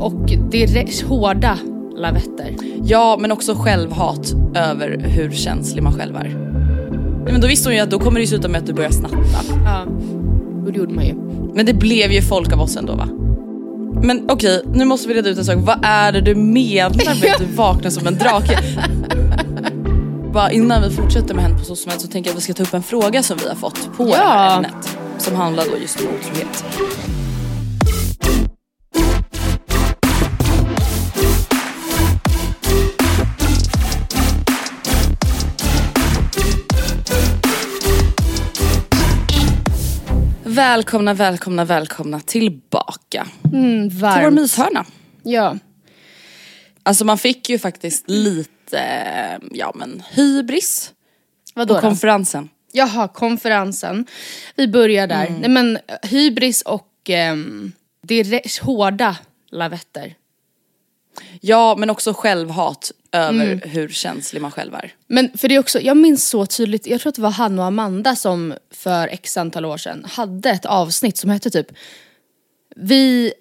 och direkt, hårda lavetter. Ja, men också självhat över hur känslig man själv är. Nej, men då visste hon ju att då kommer det sluta med att du börjar snatta. Ja, och det gjorde man ju. Men det blev ju folk av oss ändå va? Men okej, nu måste vi reda ut en sak. Vad är det du menar med att du vaknar som en drake? Bara innan vi fortsätter med Hänt på socialen så tänker jag att vi ska ta upp en fråga som vi har fått på det här Ja. ämnet. Som handlar då just om otrohet. Välkomna, välkomna, välkomna tillbaka Mm, till vår myshörna. Ja. Alltså man fick ju faktiskt lite, ja men hybris Vadå på då? konferensen. Jaha, konferensen. Vi börjar där. Mm. Nej men eh, hybris och um, direkt, hårda lavetter. Ja men också självhat över Mm. hur känslig man själv är. Men för det är också, jag minns så tydligt, jag tror att det var han och Amanda som för x antal år sedan hade ett avsnitt som hette typ vi,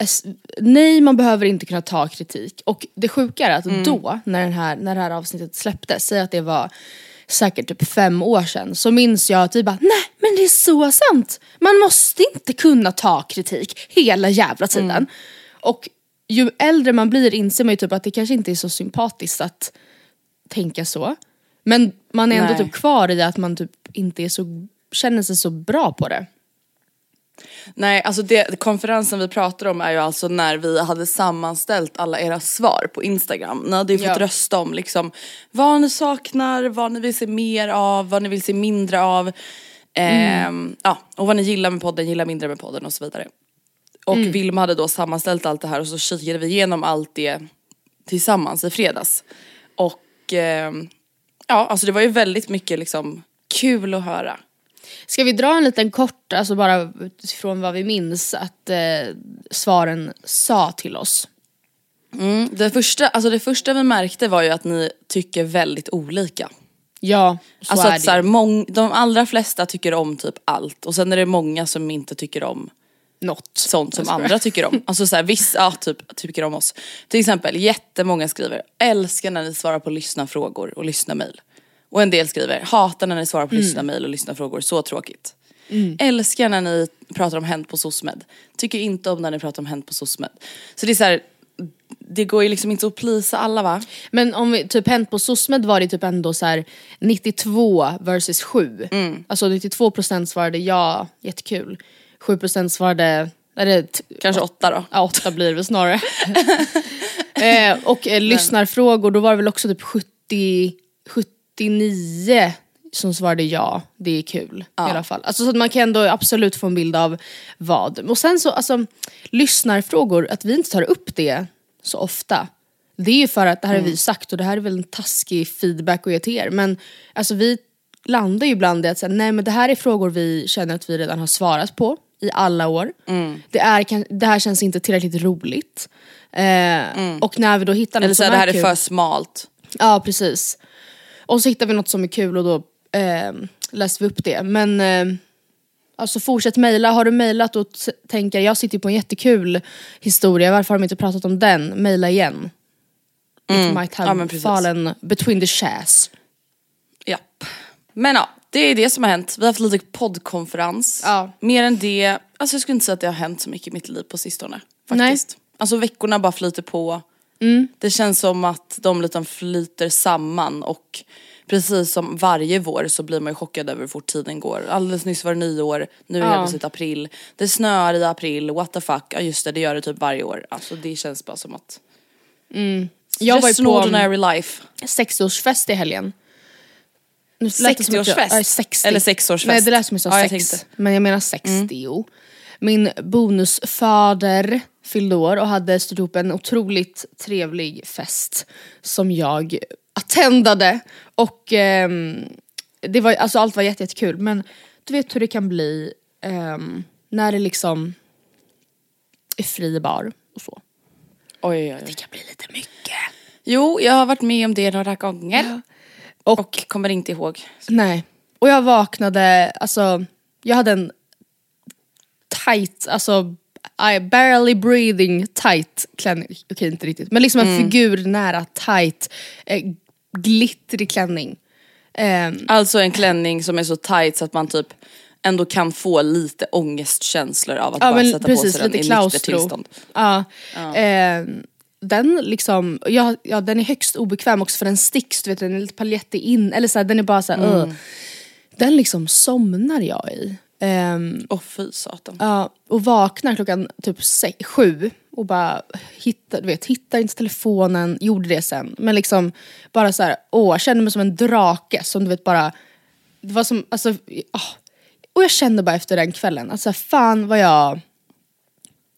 nej man behöver inte kunna ta kritik. Och det sjuka är att Mm. då, när, den här, när det här avsnittet släpptes, säg att det var säkert typ fem år sedan, så minns jag att vi bara nej men det är så sant! Man måste inte kunna ta kritik hela jävla tiden. Mm. Och ju äldre man blir inser man ju typ att det kanske inte är så sympatiskt att tänka så. Men man är ändå Nej. typ kvar i att man typ inte är så, känner sig så bra på det. Nej alltså det, konferensen vi pratar om är ju alltså när vi hade sammanställt alla era svar på Instagram. Ni hade ju fått Ja. rösta om liksom vad ni saknar, vad ni vill se mer av, vad ni vill se mindre av. Ehm, ja, och vad ni gillar med podden, gillar mindre med podden och så vidare. Och Vilma hade då sammanställt allt det här och så kikade vi igenom allt det tillsammans i fredags. Och ehm, ja, alltså det var ju väldigt mycket liksom kul att höra. Ska vi dra en liten kort, alltså bara utifrån vad vi minns att eh, svaren sa till oss? Mm, det, första, alltså det första vi märkte var ju att ni tycker väldigt olika. Ja, så alltså är att det så här, mång, de allra flesta tycker om typ allt och sen är det många som inte tycker om Något. sånt som andra tycker om. Alltså så här, vissa typ, tycker om oss. Till exempel jättemånga skriver älskar när ni svarar på lyssnarfrågor och lyssnarmail. Och en del skriver hatar när ni svarar på Mm. lyssnarmail och lyssnarfrågor, så tråkigt. Älskar när ni pratar om Hänt på SOSMED. Tycker inte om när ni pratar om Hänt på SOSMED. Så det är så här, det går ju liksom inte att plisa alla va? Men om vi, typ hänt på SOSMED var det typ ändå så här 92 versus 7. Mm. Alltså 92% svarade ja, jättekul. 7% svarade, eller Kanske åtta då. Ja, åtta blir det väl snarare. eh, och eh, lyssnarfrågor, då var det väl också typ 70, 79 som svarade ja, det är kul i alla fall. Alltså, så att man kan ändå absolut få en bild av vad. Och sen så, alltså lyssnarfrågor, att vi inte tar upp det så ofta. Det är ju för att, det här har vi sagt och det här är väl en taskig feedback att ge till er. Men alltså vi landar ju ibland i att säga, nej men det här är frågor vi känner att vi redan har svarat på i alla år. Mm. Det, är, det här känns inte tillräckligt roligt. Eh, Och när vi då hittar något Mm. Eller så som här, det här är är kul, för smalt. Ja precis. Och så hittar vi något som är kul och då eh, läser vi upp det. Men eh, alltså fortsätt mejla. Har du mejlat och tänker jag sitter på en jättekul historia, varför har de inte pratat om den? Mejla igen. It might Mm. Ja, men have precis. fallen between the shares. Japp. Men ja, det är det som har hänt. Vi har haft lite poddkonferens. Ja. Mer än det, alltså jag skulle inte säga att det har hänt så mycket i mitt liv på sistone. Faktiskt. Alltså veckorna bara flyter på. Mm. Det känns som att de lite flyter samman och precis som varje vår så blir man ju chockad över hur fort tiden går. Alldeles nyss var det nyår, nu är det Ja. plötsligt april. Det snöar i april, what the fuck. Ja just det, det gör det typ varje år. Alltså det känns bara som att... Jag var ju på life. 60-årsfest i helgen. Nu lät det som att jag- 60-årsfest? Ja, 60. Eller sexårsfest? Nej det lät som jag sa Ja, jag sex. Men jag menar 60. Min bonusfader fyllde år och hade styrt ihop en otroligt trevlig fest som jag attendade. Och ehm, det var, alltså allt var jätte- jättekul men du vet hur det kan bli ehm, när det liksom är fri bar och så. Oj, oj, oj. Det kan bli lite mycket. Jo, jag har varit med om det några gånger. Och, Och kommer inte ihåg. nej. Och jag vaknade, alltså jag hade en tight, alltså I barely breathing tight klänning. Okej inte riktigt men liksom en figur nära tight, eh, glittrig klänning. Ehm, Alltså en klänning som är så tight så att man typ ändå kan få lite ångestkänslor av att Ja bara sätta precis, på sig den i klaustro. tillstånd. Ja. Ehm, den liksom, ja, ja den är högst obekväm också för den sticks, du vet den är lite paljettig in, eller så här, den är bara så här, Mm. "Ugh." Den liksom somnar jag i. Ehm, Åh fy satan. Ja, och vaknar klockan typ sex, sju och bara hittar, du vet, hittar inte telefonen, gjorde det sen. Men liksom bara så här, åh, kände mig som en drake som du vet bara, det var som, alltså, ah. och jag kände bara efter den kvällen, alltså fan vad jag,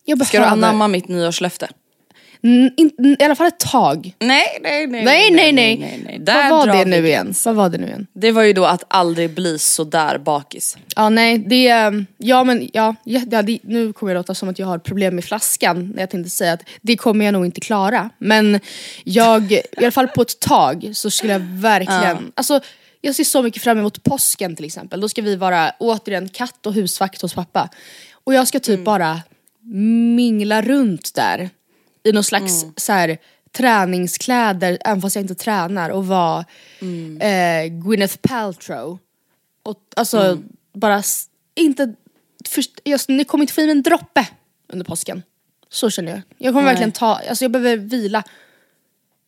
jag behöver, Ska du anamma mitt nyårslöfte? Mm, in, i alla fall ett tag. Nej, nej, nej. Nej nej nej, Där vad var det nu igen? Vad var det nu igen? Det var ju då att aldrig bli så där bakis. Ja nej, det är, ja men ja, ja, det, nu kommer jag låta som att jag har problem med flaskan. Jag tänkte säga att det kommer jag nog inte klara. Men jag, i alla fall på ett tag så skulle jag verkligen, alltså jag ser så mycket fram emot påsken till exempel. Då ska vi vara återigen katt och husvakt hos pappa. Och jag ska typ bara mingla runt där i någon slags så här, träningskläder även fast jag inte tränar och vara eh, Gwyneth Paltrow. Och, alltså bara s- inte, först, just, ni kommer inte få i mig en droppe under påsken. Så känner jag. Jag kommer Nej. verkligen ta, alltså jag behöver vila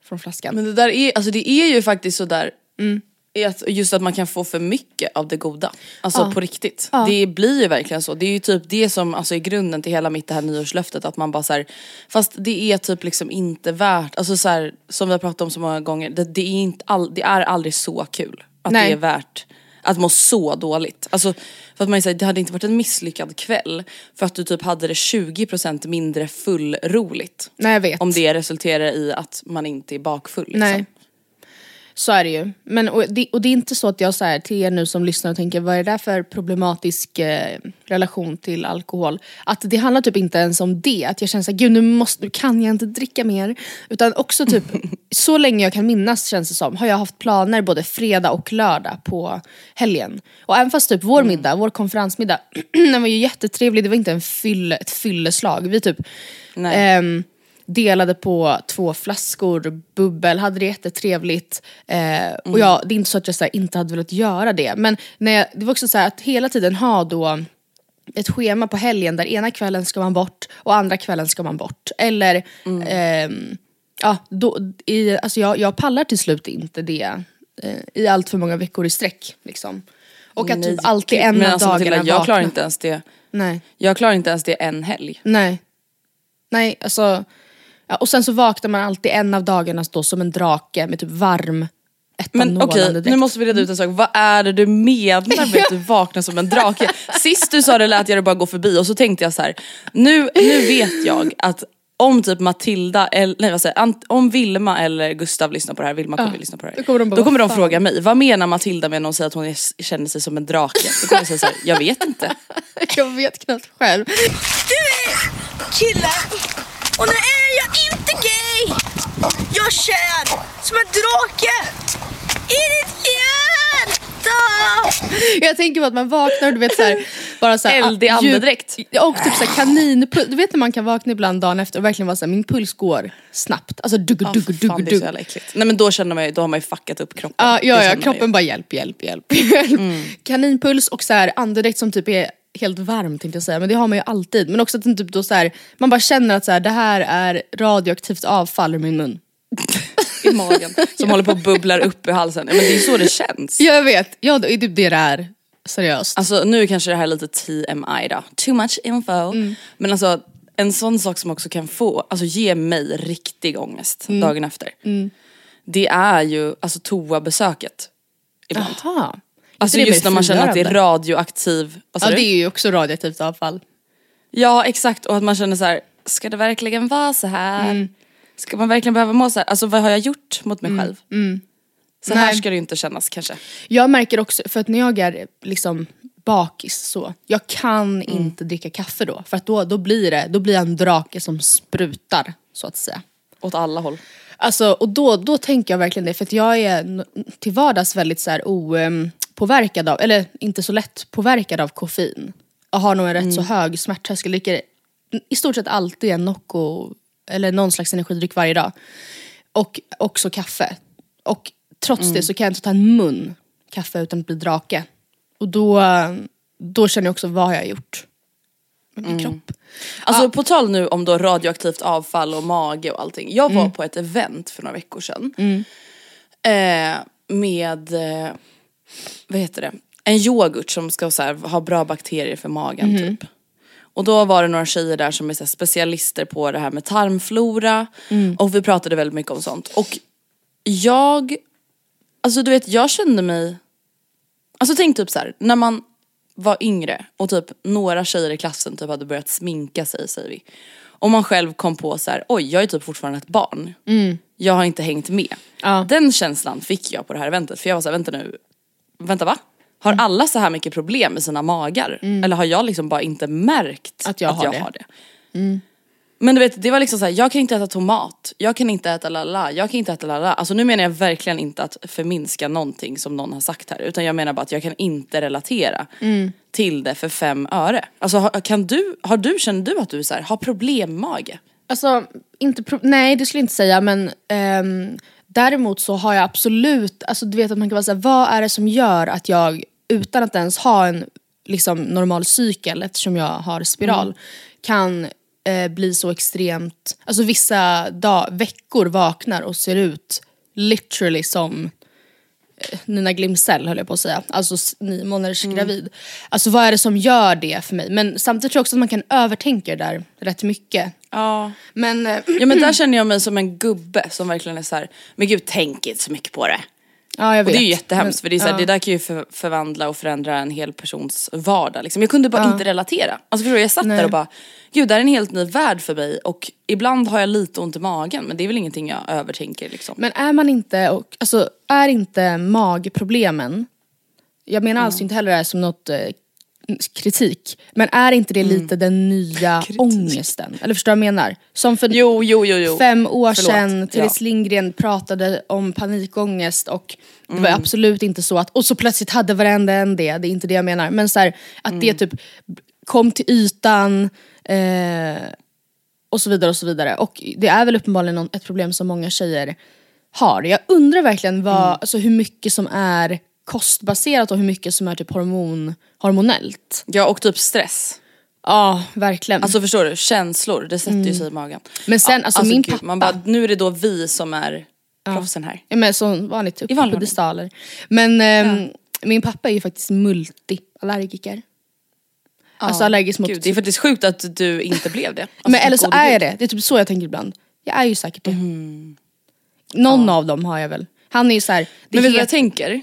från flaskan. Men det där är, alltså det är ju faktiskt sådär, är att just att man kan få för mycket av det goda. Alltså på riktigt. Det blir ju verkligen så. Det är ju typ det som alltså, är grunden till hela mitt det här nyårslöftet. Att man bara så här, fast det är typ liksom inte värt, alltså så här, som vi har pratat om så många gånger, det, det, är, inte all, det är aldrig så kul. Att Nej. det är värt att må så dåligt. Alltså, för att man säger det hade inte varit en misslyckad kväll för att du typ hade det 20% mindre fullroligt. Nej jag vet. Om det resulterar i att man inte är bakfull. Liksom. Nej. Så är det ju. Men, och, det, och det är inte så att jag säger till er nu som lyssnar och tänker vad är det där för problematisk eh, relation till alkohol? Att det handlar typ inte ens om det, att jag känner såhär gud nu, måste, nu kan jag inte dricka mer. Utan också typ, så länge jag kan minnas känns det som, har jag haft planer både fredag och lördag på helgen. Och även fast typ vår middag, vår konferensmiddag, den var ju jättetrevlig, det var inte en fyll, ett fylleslag. Vi typ Nej. Ehm, delade på två flaskor bubbel, hade det jättetrevligt. Eh, Och jag, det är inte så att jag så här, inte hade velat göra det. Men när jag, det var också så här, att hela tiden ha då ett schema på helgen där ena kvällen ska man bort och andra kvällen ska man bort. Eller, ehm, ja, då, i, alltså jag, jag pallar till slut inte det eh, i allt för många veckor i sträck. Liksom. Och att Nej, typ alltid en Men av alltså, dagarna Matilda, jag klarar inte ens det. Nej. Jag klarar inte ens det en helg. Nej. Nej, alltså. Ja, och sen så vaknar man alltid en av dagarna då som en drake med typ varm Men okej, etanol nu måste vi reda ut en sak. Vad är det du menar med att du vaknar som en drake? Sist du sa det lät jag det bara gå förbi och så tänkte jag så här. Nu, nu vet jag att om typ Matilda, eller, nej vad säger ant- om Vilma eller Gustav lyssnar på det här, Vilma kommer lyssna på det här. då kommer de bara, då kommer "Vad de fan?" fråga mig, vad menar Matilda med när hon säger att hon är, känner sig som en drake? Då kommer jag säga såhär, jag vet inte. Jag vet knappt själv. Du är kille och nu är jag inte gay. Jag är kär som en drake i ditt hjärta. Jag tänker på att man vaknar och du vet såhär, bara såhär, Eld i ah, andedräkt. Ja, Och typ såhär kaninpuls, du vet när man kan vakna ibland dagen efter och verkligen vara såhär, min puls går snabbt. Alltså dugg, dugg, dugg, fan, det är så dugg. jävla äckligt. Nej men då känner man ju, då har man ju fuckat upp kroppen. Ja, ja, ja kroppen bara hjälp, hjälp, hjälp. hjälp. Kaninpuls och så här andedräkt som typ är helt varm tänkte jag säga, men det har man ju alltid. Men också att den typ då så här, man bara känner att så här, det här är radioaktivt avfall ur min mun. i magen som håller på att bubblar upp i halsen. Ja, Men det är så det känns. Jag vet, ja det är typ det det är. Seriöst. Alltså nu kanske det här är lite TMI då. Too much info. Mm. Men alltså en sån sak som också kan få, alltså ge mig riktig ångest Mm. dagen efter. Det är ju alltså toabesöket. Ibland. Jaha. Alltså just när man känner att det är radioaktiv, vad Ja du? det är ju också radioaktivt avfall. Ja exakt och att man känner så här: ska det verkligen vara så här? Mm. Ska man verkligen behöva må så här? Alltså vad har jag gjort mot mig själv? Så här Mm. Nej. ska det ju inte kännas kanske. Jag märker också, för att när jag är liksom bakis så, jag kan Mm. inte dricka kaffe då. För att då, då blir det, då blir jag en drake som sprutar så att säga. Åt alla håll. Alltså, och då, då tänker jag verkligen det, för att jag är till vardags väldigt så här opåverkad av, eller inte så lätt påverkad av koffein. Jag har nog en rätt så hög smärttröskel, dricker i stort sett alltid en Nocco eller någon slags energidryck varje dag. Och också kaffe. Och trots det så kan jag inte ta en mun kaffe utan att bli drake. Och då, då känner jag också vad har jag gjort med min kropp. Alltså på tal nu om då radioaktivt avfall och mage och allting. Jag var på ett event för några veckor sedan. Eh, med, eh, vad heter det, en yoghurt som ska så här, ha bra bakterier för magen typ. Och då var det några tjejer där som är så här, specialister på det här med tarmflora. Och vi pratade väldigt mycket om sånt. Och jag, alltså du vet jag kände mig, alltså tänk typ så här, när man var yngre och typ några tjejer i klassen typ hade börjat sminka sig säger vi. Och man själv kom på så här, oj jag är typ fortfarande ett barn. Jag har inte hängt med. Ja. Den känslan fick jag på det här eventet för jag var så här, vänta nu, vänta va? Har alla så här mycket problem med sina magar? Eller har jag liksom bara inte märkt Att jag har det. Men du vet det var liksom så här, jag kan inte äta tomat, jag kan inte äta lala, jag kan inte äta lala. Alltså nu menar jag verkligen inte att förminska någonting som någon har sagt här utan jag menar bara att jag kan inte relatera till det för fem öre. Alltså har, kan du, har du, känner du att du så här, har problemmage? Alltså, inte pro- nej det skulle jag inte säga men ehm, däremot så har jag absolut, alltså du vet att man kan vara såhär, vad är det som gör att jag utan att ens ha en liksom, normal cykel eftersom jag har spiral kan eh, bli så extremt, alltså vissa dag, veckor vaknar och ser ut literally som eh, Nina Glimsell höll jag på att säga, alltså nio månaders gravid. Alltså vad är det som gör det för mig? Men samtidigt tror jag också att man kan övertänka det där rätt mycket. Ja. Men, eh, Ja men där känner jag mig som en gubbe som verkligen är så här, men gud tänk inte så mycket på det. ja, jag Och vet. det är ju jättehemskt för det, är så här, ja. det där kan ju för, förvandla och förändra en hel persons vardag. Liksom. Jag kunde bara inte relatera. Alltså förstår du, jag satt där Nej. och bara, gud det här är en helt ny värld för mig och ibland har jag lite ont i magen men det är väl ingenting jag övertänker liksom. Men är man inte, och, alltså är inte magproblemen, jag menar alltså inte heller det här som något eh, kritik, men är inte det lite den nya ångesten? Eller förstår du vad jag menar? Som för Jo, jo, jo, fem år Förlåt. sedan Therese Ja. Lindgren pratade om panikångest och det Mm. var absolut inte så att, och så plötsligt hade varenda en det, det är inte det jag menar. Men så här, att Mm. det typ kom till ytan eh, och så vidare och så vidare. Och det är väl uppenbarligen någon, ett problem som många tjejer har. Jag undrar verkligen vad, Mm. alltså hur mycket som är kostbaserat och hur mycket som är typ hormon, hormonellt. Ja och typ stress. Ja, verkligen. Alltså förstår du, känslor det sätter ju sig i magen. Men sen, alltså, min pappa- Man bara, nu är det då vi som är proffsen här. Ja, men som vanligt, upp I på pedestaler. Men ehm, min pappa är ju faktiskt multiallergiker. Alltså allergisk mot... Gud, det är faktiskt sjukt att du inte blev det. Alltså, men eller så gode är jag gud. det, det är typ så jag tänker ibland. Jag är ju säkert det. Mhm. Någon av dem har jag väl. Han är ju såhär... Men vet du vad jag tänker?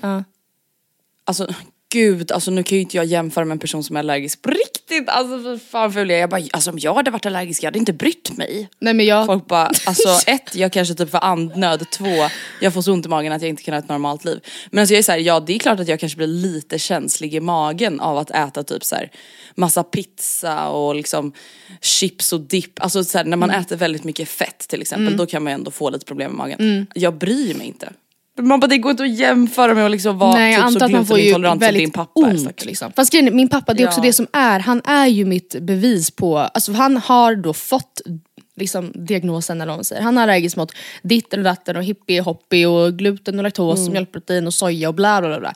Alltså gud, alltså nu kan ju inte jag jämföra med en person som är allergisk på riktigt. alltså för fan ful jag. Jag bara, alltså om jag hade varit allergisk jag hade inte brytt mig. Nej men jag... Folk bara, alltså ett, jag kanske typ får andnöd, två, jag får så ont i magen att jag inte kan ha ett normalt liv. Men alltså jag är såhär, ja det är klart att jag kanske blir lite känslig i magen av att äta typ så här massa pizza och liksom chips och dipp. Alltså så här, när man äter väldigt mycket fett till exempel, då kan man ju ändå få lite problem med magen. Jag bryr mig inte. Man bara, det går inte att jämföra med att liksom vara Nej, jag typ antar så att man får ju som din väldigt pappa. ont. Liksom. Fast grejen min pappa, det är också Ja. det som är, han är ju mitt bevis på, alltså han har då fått liksom, diagnosen eller vad man säger. Han är allergisk mot ditten och datten och hippie hoppy och gluten och laktos och mjölkprotein och soja och bla bla bla.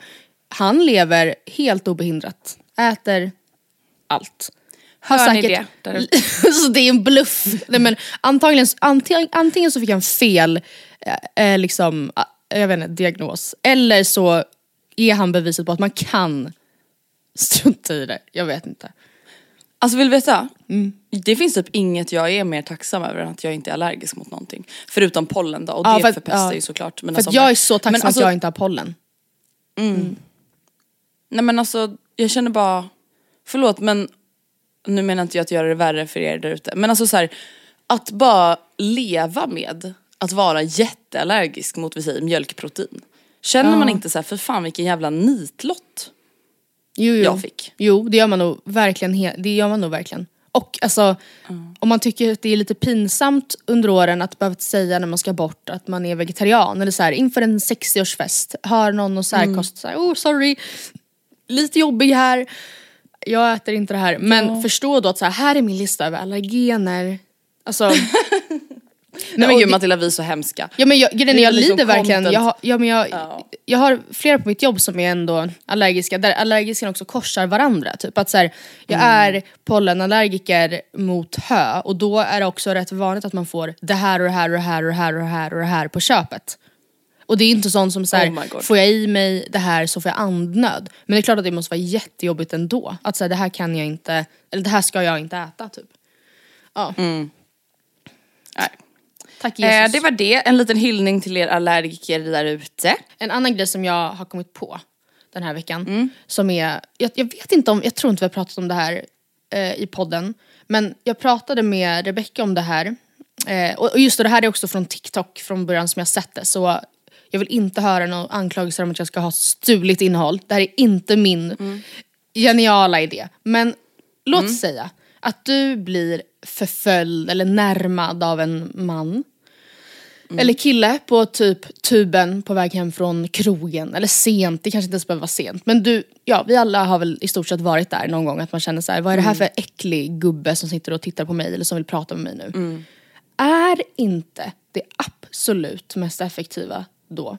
Han lever helt obehindrat, äter allt. Har Hör ni det där ute? så det är en bluff. Nej, men antagligen, antingen, antingen så fick han fel eh, eh, liksom, jag vet inte, diagnos. Eller så är han beviset på att man kan strunta i det. Jag vet inte. Alltså vill du veta? Mm. Det finns typ inget jag är mer tacksam över än att jag inte är allergisk mot någonting. Förutom pollen då och Ja, det för förpestar ja. ju såklart mina För sommar. jag är så tacksam Men alltså- att jag inte har pollen. Nej men alltså jag känner bara, förlåt men nu menar inte jag att göra det värre för er där ute. Men alltså så här, att bara leva med att vara jätteallergisk mot vi säger mjölkprotein. Känner man inte så här, för fan vilken jävla nitlott. Jo, jo. Jag fick. Jo, det gör man nog verkligen. Det gör man nog verkligen. Och alltså, om man tycker att det är lite pinsamt under åren att behöva säga när man ska bort att man är vegetarian eller så här, inför en 60-årsfest, har någon och särkost, så här, oh sorry, lite jobbig här, jag äter inte det här. Men förstå då att så här, här är min lista över allergener. Alltså, Nej men gud det- Matilda vi är så hemska. Ja men jag, grejen är, jag liksom lider verkligen, content. jag har, ja, men jag, Ja. jag har flera på mitt jobb som är ändå allergiska, där allergiskerna också korsar varandra. Typ att så här, jag Mm. är pollenallergiker mot hö och då är det också rätt vanligt att man får det här och det här och det här och det här och det här och det här på köpet. Och det är inte sånt som så här, Oh får jag i mig det här så får jag andnöd. Men det är klart att det måste vara jättejobbigt ändå. Att så här, det här kan jag inte, eller det här ska jag inte äta typ. Ja, Nej. Tack Jesus. Eh, det var det, en liten hyllning till er allergiker där ute. En annan grej som jag har kommit på den här veckan, Mm. som är, jag, jag vet inte om, jag tror inte vi har pratat om det här eh, i podden, men jag pratade med Rebecca om det här, eh, och, och just det, det här är också från TikTok från början som jag sett det, så jag vill inte höra några anklagelser om att jag ska ha stulit innehåll, det här är inte min Mm. geniala idé. Men låt säga att du blir förföljd eller närmad av en man eller kille på typ tuben på väg hem från krogen. Eller sent, det kanske inte ens behöver vara sent. Men du, ja vi alla har väl i stort sett varit där någon gång. Att man känner så här, vad är det här för äcklig gubbe som sitter och tittar på mig eller som vill prata med mig nu. Är inte det absolut mest effektiva då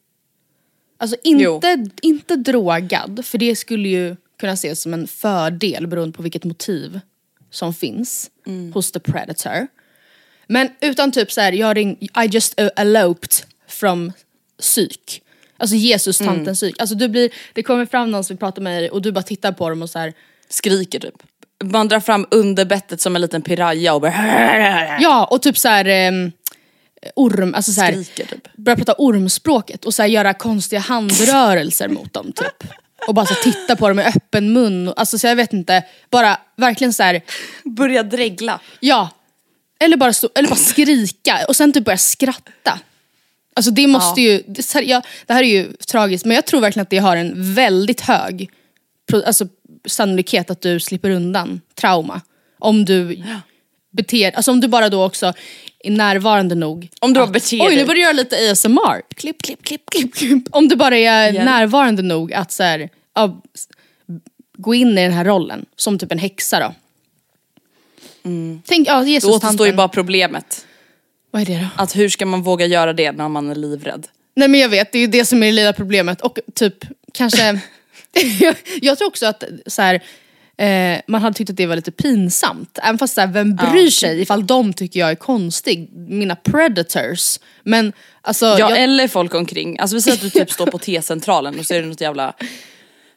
Alltså inte, inte drogad, för det skulle ju kunna ses som en fördel beroende på vilket motiv som finns hos the predator. Men utan typ så här, jag ring, I just uh, eloped from psyk. Alltså Jesus-tantens psyk. Alltså du blir, det kommer fram någon som vill prata med dig och du bara tittar på dem och så här. Skriker typ. Man drar fram under bettet som en liten piraya och bara Ja och typ så här ehm, orm, alltså så här, skriker typ. börjar prata ormspråket och så här, göra konstiga handrörelser mot dem typ. Och bara så här, titta på dem med öppen mun. och- Alltså så jag vet inte, bara verkligen så här, Börja dregla. ja. Eller bara, stå, eller bara skrika och sen typ börja skratta. Alltså det måste ju, det, ser- ja, det här är ju tragiskt men jag tror verkligen att det har en väldigt hög alltså, sannolikhet att du slipper undan trauma. Om du beter, alltså om du bara då också är närvarande nog. Om du bara beter Oj nu börjar jag göra lite ASMR. Klipp, klipp, klipp, klipp, klipp. Om du bara är Hjälp. närvarande nog att så här, ja, gå in i den här rollen som typ en häxa då. Tänk, ja Jesus Då återstår ju bara problemet. Vad är det då? Att hur ska man våga göra det när man är livrädd? Nej men jag vet, det är ju det som är det lilla problemet. Och typ kanske... jag, jag tror också att så här, eh, man hade tyckt att det var lite pinsamt. Även fast så här, vem bryr sig ifall de tycker jag är konstig? Mina predators. Men alltså... Ja jag, eller folk omkring. Alltså vi säger att du typ står på T-centralen och så är det något jävla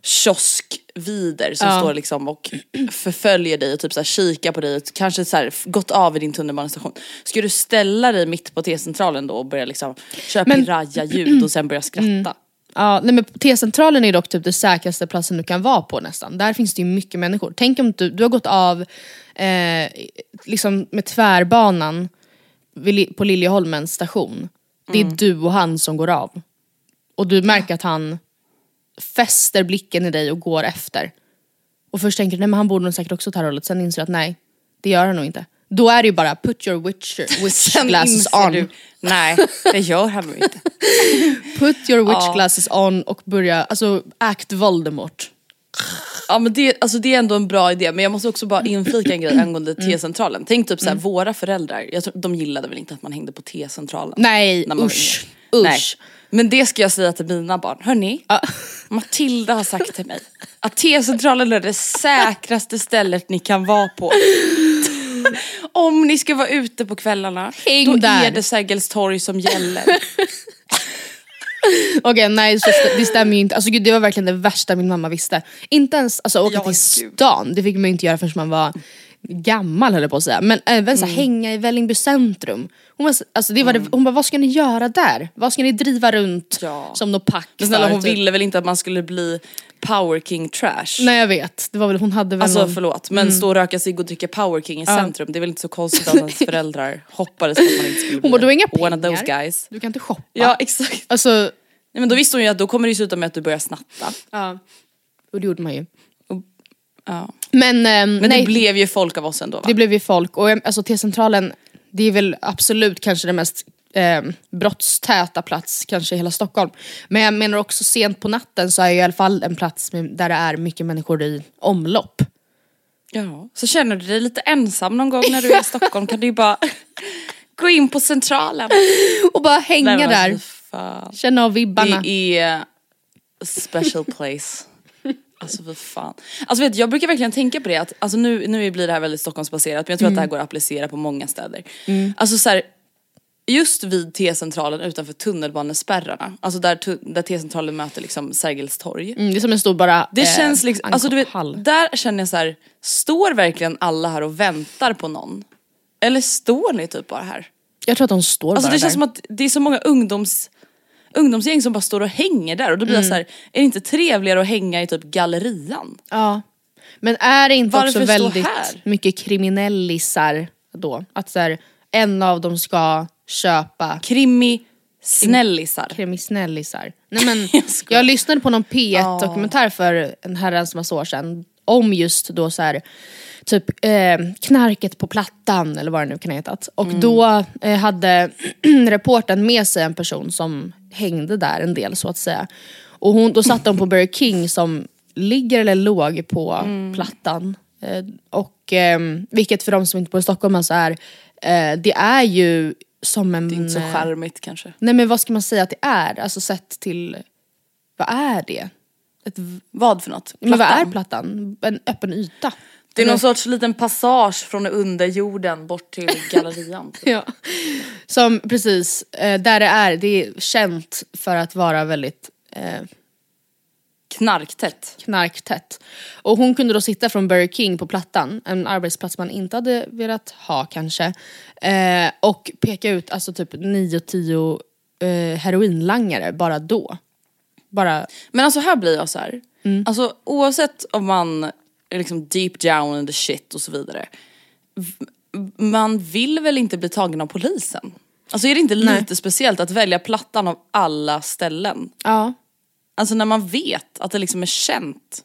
kioskvider som Ja. står liksom och förföljer dig och typ så här kikar på dig och kanske så här gått av i din tunnelbanestation. Ska du ställa dig mitt på T-centralen då och börja liksom köra piraya-ljud och sen börja skratta? Ja, nej, men T-centralen är dock typ den säkraste platsen du kan vara på nästan. Där finns det ju mycket människor. Tänk om du, du har gått av eh, liksom med tvärbanan vid på Liljeholmens station. Det är du och han som går av. Och du märker att han fäster blicken i dig och går efter. Och först tänker du nej men han borde nog säkert också ta rollen, sen inser du att nej, det gör han nog inte. Då är det ju bara put your witch, witch glasses on. du, nej det gör han nog inte. Put your witch Ja. glasses on och börja, alltså act Voldemort. Ja men det, alltså det är ändå en bra idé men jag måste också bara inflika en grej angående T-centralen. Tänk typ såhär våra föräldrar, jag tror, de gillade väl inte att man hängde på T-centralen. Nej när man var usch, yngre. Nej. usch. Men det ska jag säga till mina barn. Hörni, Matilda har sagt till mig att T-centralen är det säkraste stället ni kan vara på. Om ni ska vara ute på kvällarna, Häng då där. är det Sergels torg som gäller. Okej nej så st- det stämmer ju inte, alltså gud det var verkligen det värsta min mamma visste. Inte ens alltså, åka Ja, till gud. stan, det fick man ju inte göra förrän man var gammal höll jag på att säga. Men även så här, hänga i Vällingby centrum. Hon, var, så- alltså, det var det, hon bara, vad ska ni göra där? Vad ska ni driva runt Ja. som något pack Men snälla för, hon typ? ville väl inte att man skulle bli power king trash? Nej jag vet, det var väl, hon hade väl Alltså någon... förlåt, men stå och röka cigg och dricka power king i centrum, det är väl inte så konstigt att ens föräldrar hoppades att man inte skulle bli Hon bara, du har inga one of those pengar. guys. Du kan inte shoppa. Ja exakt. Alltså, Nej, men då visste hon ju att då kommer det sluta med att du börjar snatta. ja. Och det gjorde man ju. Ja. Men, ehm, Men nej, det blev ju folk av oss ändå va? det blev ju folk. Och ehm, alltså, T-centralen, det är väl absolut kanske den mest eh, brottstäta plats kanske i hela Stockholm. Men jag menar också sent på natten så är det i alla fall en plats där det är mycket människor i omlopp. Ja. Så känner du dig lite ensam någon gång när du är i Stockholm kan du ju bara gå in på centralen. Och bara hänga Nej, där, känna av vibbarna. Det är a special place. Alltså för fan. Alltså vet, jag brukar verkligen tänka på det att, alltså nu, nu blir det här väldigt Stockholmsbaserat men jag tror att det här går att applicera på många städer. Alltså så här, just vid T-centralen utanför tunnelbanespärrarna, alltså där, där T-centralen möter liksom Sergels torg. Mm, det är som en stor bara Det eh, känns liksom, alltså du vet, där känner jag så här, står verkligen alla här och väntar på någon? Eller står ni typ bara här? Jag tror att de står Alltså bara det känns där. som att det är så många ungdoms, ungdomsgäng som bara står och hänger där och då blir Mm. jag så här, är det inte trevligare att hänga i typ gallerian? Ja. Men är det inte Varför också väldigt mycket kriminellisar då? Att så här, en av dem ska köpa Krimi snällisar. krimisnellisar. Nej men, Jag jag lyssnade på någon P1 dokumentär för en herrans massa år sedan om just då så här typ eh, knarket på plattan eller vad det nu kan ha hetat. Och Mm. då eh, hade reporten med sig en person som hängde där en del så att säga. Och hon, då satt de på Burger King som ligger eller låg på Mm. plattan. Eh, och eh, vilket för de som inte bor i Stockholm alltså är, eh, det är ju som en... Det är inte så eh, charmigt kanske. Nej men vad ska man säga att det är? Alltså sett till, vad är det? Ett, Vad för något? men vad är Plattan? plattan? En öppen yta? Det är någon sorts liten passage från underjorden bort till gallerian. Ja. Som precis, eh, där det är, det är känt för att vara väldigt eh, Knarktätt. knarktätt. Och hon kunde då sitta från Burger King på Plattan, en arbetsplats man inte hade velat ha kanske. Eh, och peka ut alltså typ 9-10 eh, heroinlangare bara då. Bara, Men alltså här blir jag så här. Alltså oavsett om man är liksom deep down in the shit och så vidare. Man vill väl inte bli tagen av polisen? Alltså är det inte Nej. lite speciellt att välja Plattan av alla ställen? ja. Alltså när man vet att det liksom är känt.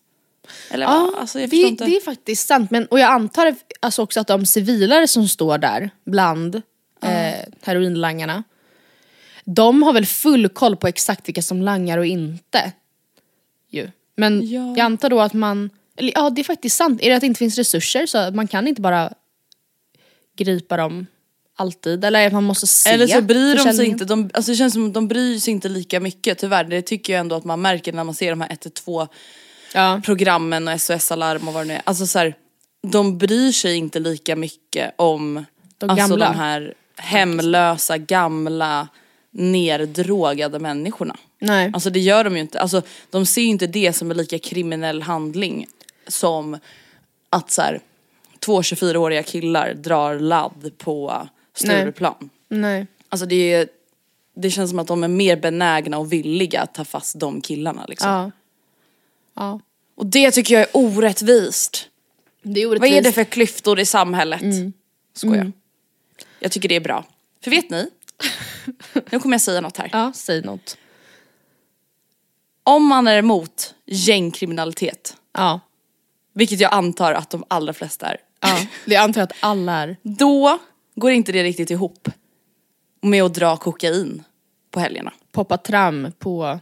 Eller Ja, vad? alltså jag det, inte. det är faktiskt sant. Men, och jag antar alltså också att de civilare som står där bland eh, heroinlangarna, de har väl full koll på exakt vilka som langar och inte. Ju. Men Ja. jag antar då att man, eller ja det är faktiskt sant, är det att det inte finns resurser så att man kan inte bara gripa dem alltid? Eller att man måste se Eller så bryr de sig inte, de, alltså det känns som att de bryr sig inte lika mycket tyvärr. Det tycker jag ändå att man märker när man ser de här 112 Ja. programmen och SOS-alarm och vad det nu är. Alltså så här, de bryr sig inte lika mycket om De alltså gamla. de här hemlösa, gamla, neddrogade människorna. Nej. Alltså det gör de ju inte. Alltså de ser ju inte det som en lika kriminell handling som att så här, två 24-åriga killar drar ladd på Stureplan. Nej. Alltså det, är, det känns som att de är mer benägna och villiga att ta fast de killarna liksom. Ja. Ja. Och det tycker jag är orättvist. Det är Vad orättvist. är det för klyftor i samhället? Mm. Skojar. Jag tycker det är bra. För vet ni? nu kommer jag säga något här. Ja, säg något. Om man är emot gängkriminalitet, Ja. vilket jag antar att de allra flesta är, ja. Det antar jag att alla är. då går inte det riktigt ihop med att dra kokain på helgerna. Poppa tram på...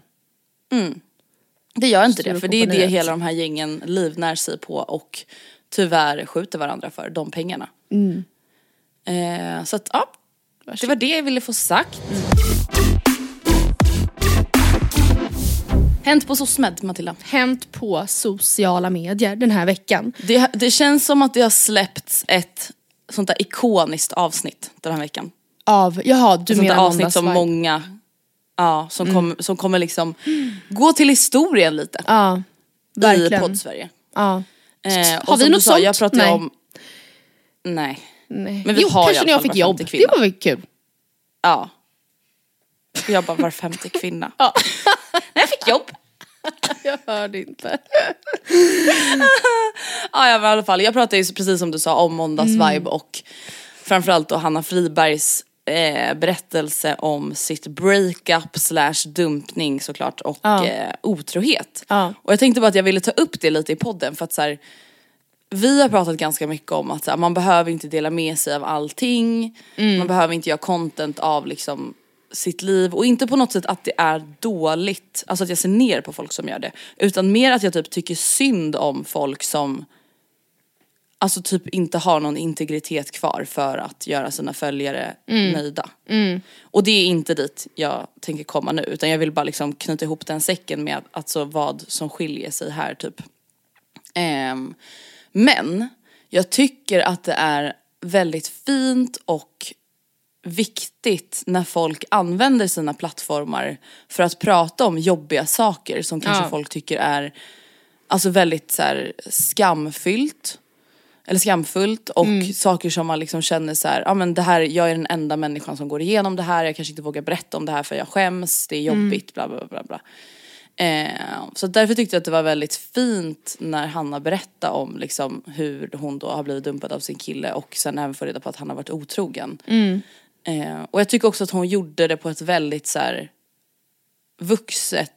Det gör inte det, för det är det hela de här gängen livnär sig på och tyvärr skjuter varandra för, de pengarna. Mm. Eh, så att ja, det var det jag ville få sagt. Mm. Hänt på SOSMED, Matilda. Hänt på sociala medier den här veckan. Det, det känns som att det har släppts ett sånt där ikoniskt avsnitt den här veckan. Av, jaha du Ett sånt där menar avsnitt som många, ja, Mm. som, kom, som kommer liksom gå till historien lite. Ja, I verkligen. podd-Sverige. Ja. Eh, Har vi något sa, sånt? Jag pratar ju Nej. om... Nej. Nej. Men vi jo, har i kanske när jag fick jobb. kvinna. Det var väl kul. Ja. Jag bara var femte kvinna. När jag fick jobb. Jag hörde inte. Ja, ja men i alla fall, jag pratade ju precis som du sa om måndagsvibe Mm. och framförallt då Hanna Fribergs eh, berättelse om sitt breakup slash dumpning såklart och Ja. eh, otrohet. Ja. Och jag tänkte bara att jag ville ta upp det lite i podden för att så här, vi har pratat ganska mycket om att här, man behöver inte dela med sig av allting, Mm. man behöver inte göra content av liksom sitt liv och inte på något sätt att det är dåligt, alltså att jag ser ner på folk som gör det. Utan mer att jag typ tycker synd om folk som alltså typ inte har någon integritet kvar för att göra sina följare nöjda. Och det är inte dit jag tänker komma nu utan jag vill bara liksom knyta ihop den säcken med alltså vad som skiljer sig här typ. Ehm, men jag tycker att det är väldigt fint och viktigt när folk använder sina plattformar för att prata om jobbiga saker som kanske Ja. folk tycker är alltså väldigt så här, skamfyllt. Eller skamfullt och saker som man liksom känner så här, ja men det här, jag är den enda människan som går igenom det här, jag kanske inte vågar berätta om det här för jag skäms, det är jobbigt, bla bla bla bla. Eh, så därför tyckte jag att det var väldigt fint när Hanna berättade om liksom hur hon då har blivit dumpad av sin kille och sen även får reda på att han har varit otrogen. Eh, och jag tycker också att hon gjorde det på ett väldigt så här vuxet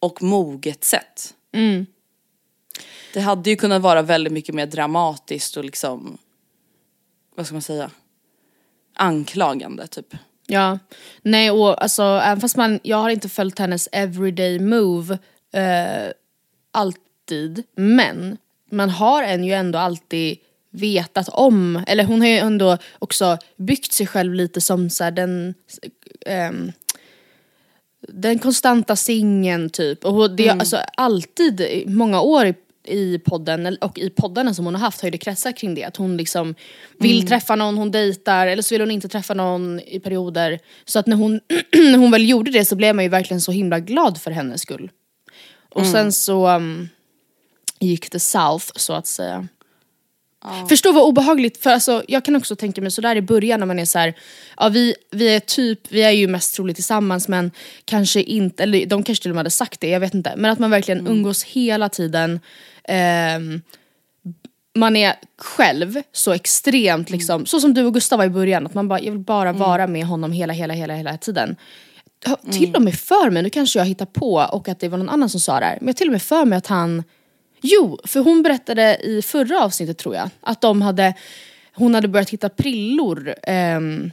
och moget sätt. Det hade ju kunnat vara väldigt mycket mer dramatiskt och liksom, vad ska man säga, anklagande typ. Ja, nej och alltså även fast man, jag har inte följt hennes everyday move eh, alltid, men man har en ju ändå alltid vetat om, eller hon har ju ändå också byggt sig själv lite som så den ehm, den konstanta singeln typ. Och det har alltså alltid många år i, i podden och i poddarna som hon har haft har ju det kretsat kring det. Att hon liksom vill träffa någon, hon dejtar eller så vill hon inte träffa någon i perioder. Så att när hon, när hon väl gjorde det så blev man ju verkligen så himla glad för hennes skull. Och sen så um, gick det south så att säga. Förstå vad obehagligt, för alltså, jag kan också tänka mig sådär i början när man är så här, ja vi, vi är typ, vi är ju mest troligt tillsammans men kanske inte, eller de kanske till och med hade sagt det, jag vet inte. Men att man verkligen umgås hela tiden. ehm, man är själv så extremt liksom, så som du och Gustav var i början, att man bara, jag vill bara vara med honom hela, hela, hela, hela tiden. Ja, Till och med för mig, nu kanske jag hittar på och att det var någon annan som sa det här, men jag till och med för mig att han Jo, för hon berättade i förra avsnittet tror jag, att de hade, hon hade börjat hitta prillor. ehm,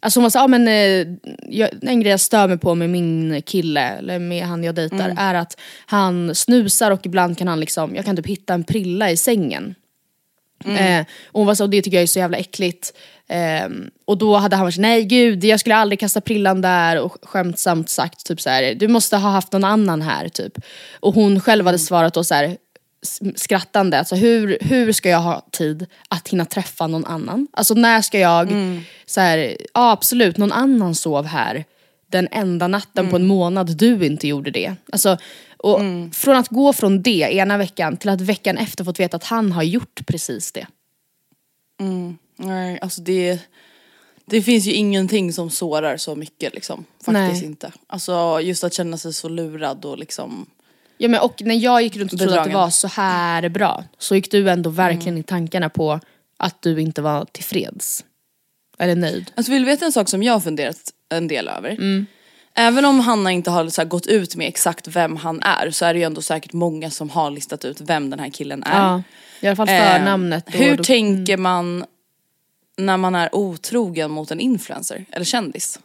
alltså hon var så, ah, men, eh, jag, en grej jag stör mig på med min kille, eller med han jag dejtar, är att han snusar och ibland kan han liksom, jag kan typ hitta en prilla i sängen. Eh, och hon var så, det tycker jag är så jävla äckligt. Ehm, och då hade han varit så, nej gud jag skulle aldrig kasta prillan där och skämtsamt sagt typ så här, du måste ha haft någon annan här typ. Och hon själv hade svarat då så här skrattande, alltså hur, hur ska jag ha tid att hinna träffa någon annan? Alltså när ska jag, så här, ja absolut någon annan sov här den enda natten på en månad du inte gjorde det. Alltså, och Från att gå från det ena veckan till att veckan efter fått veta att han har gjort precis det. Nej, alltså det, det finns ju ingenting som sårar så mycket liksom. Faktiskt Nej. inte. Alltså just att känna sig så lurad och liksom. Ja, men och när jag gick runt och trodde att det var så här bra så gick du ändå verkligen i tankarna på att du inte var tillfreds. Eller nöjd. Alltså vill du veta en sak som jag har funderat en del över? Även om Hanna inte har så gått ut med exakt vem han är så är det ju ändå säkert många som har listat ut vem den här killen är. Ja, I alla fall Eh, förnamnet. då- hur då- tänker man när man är otrogen mot en influencer eller kändis?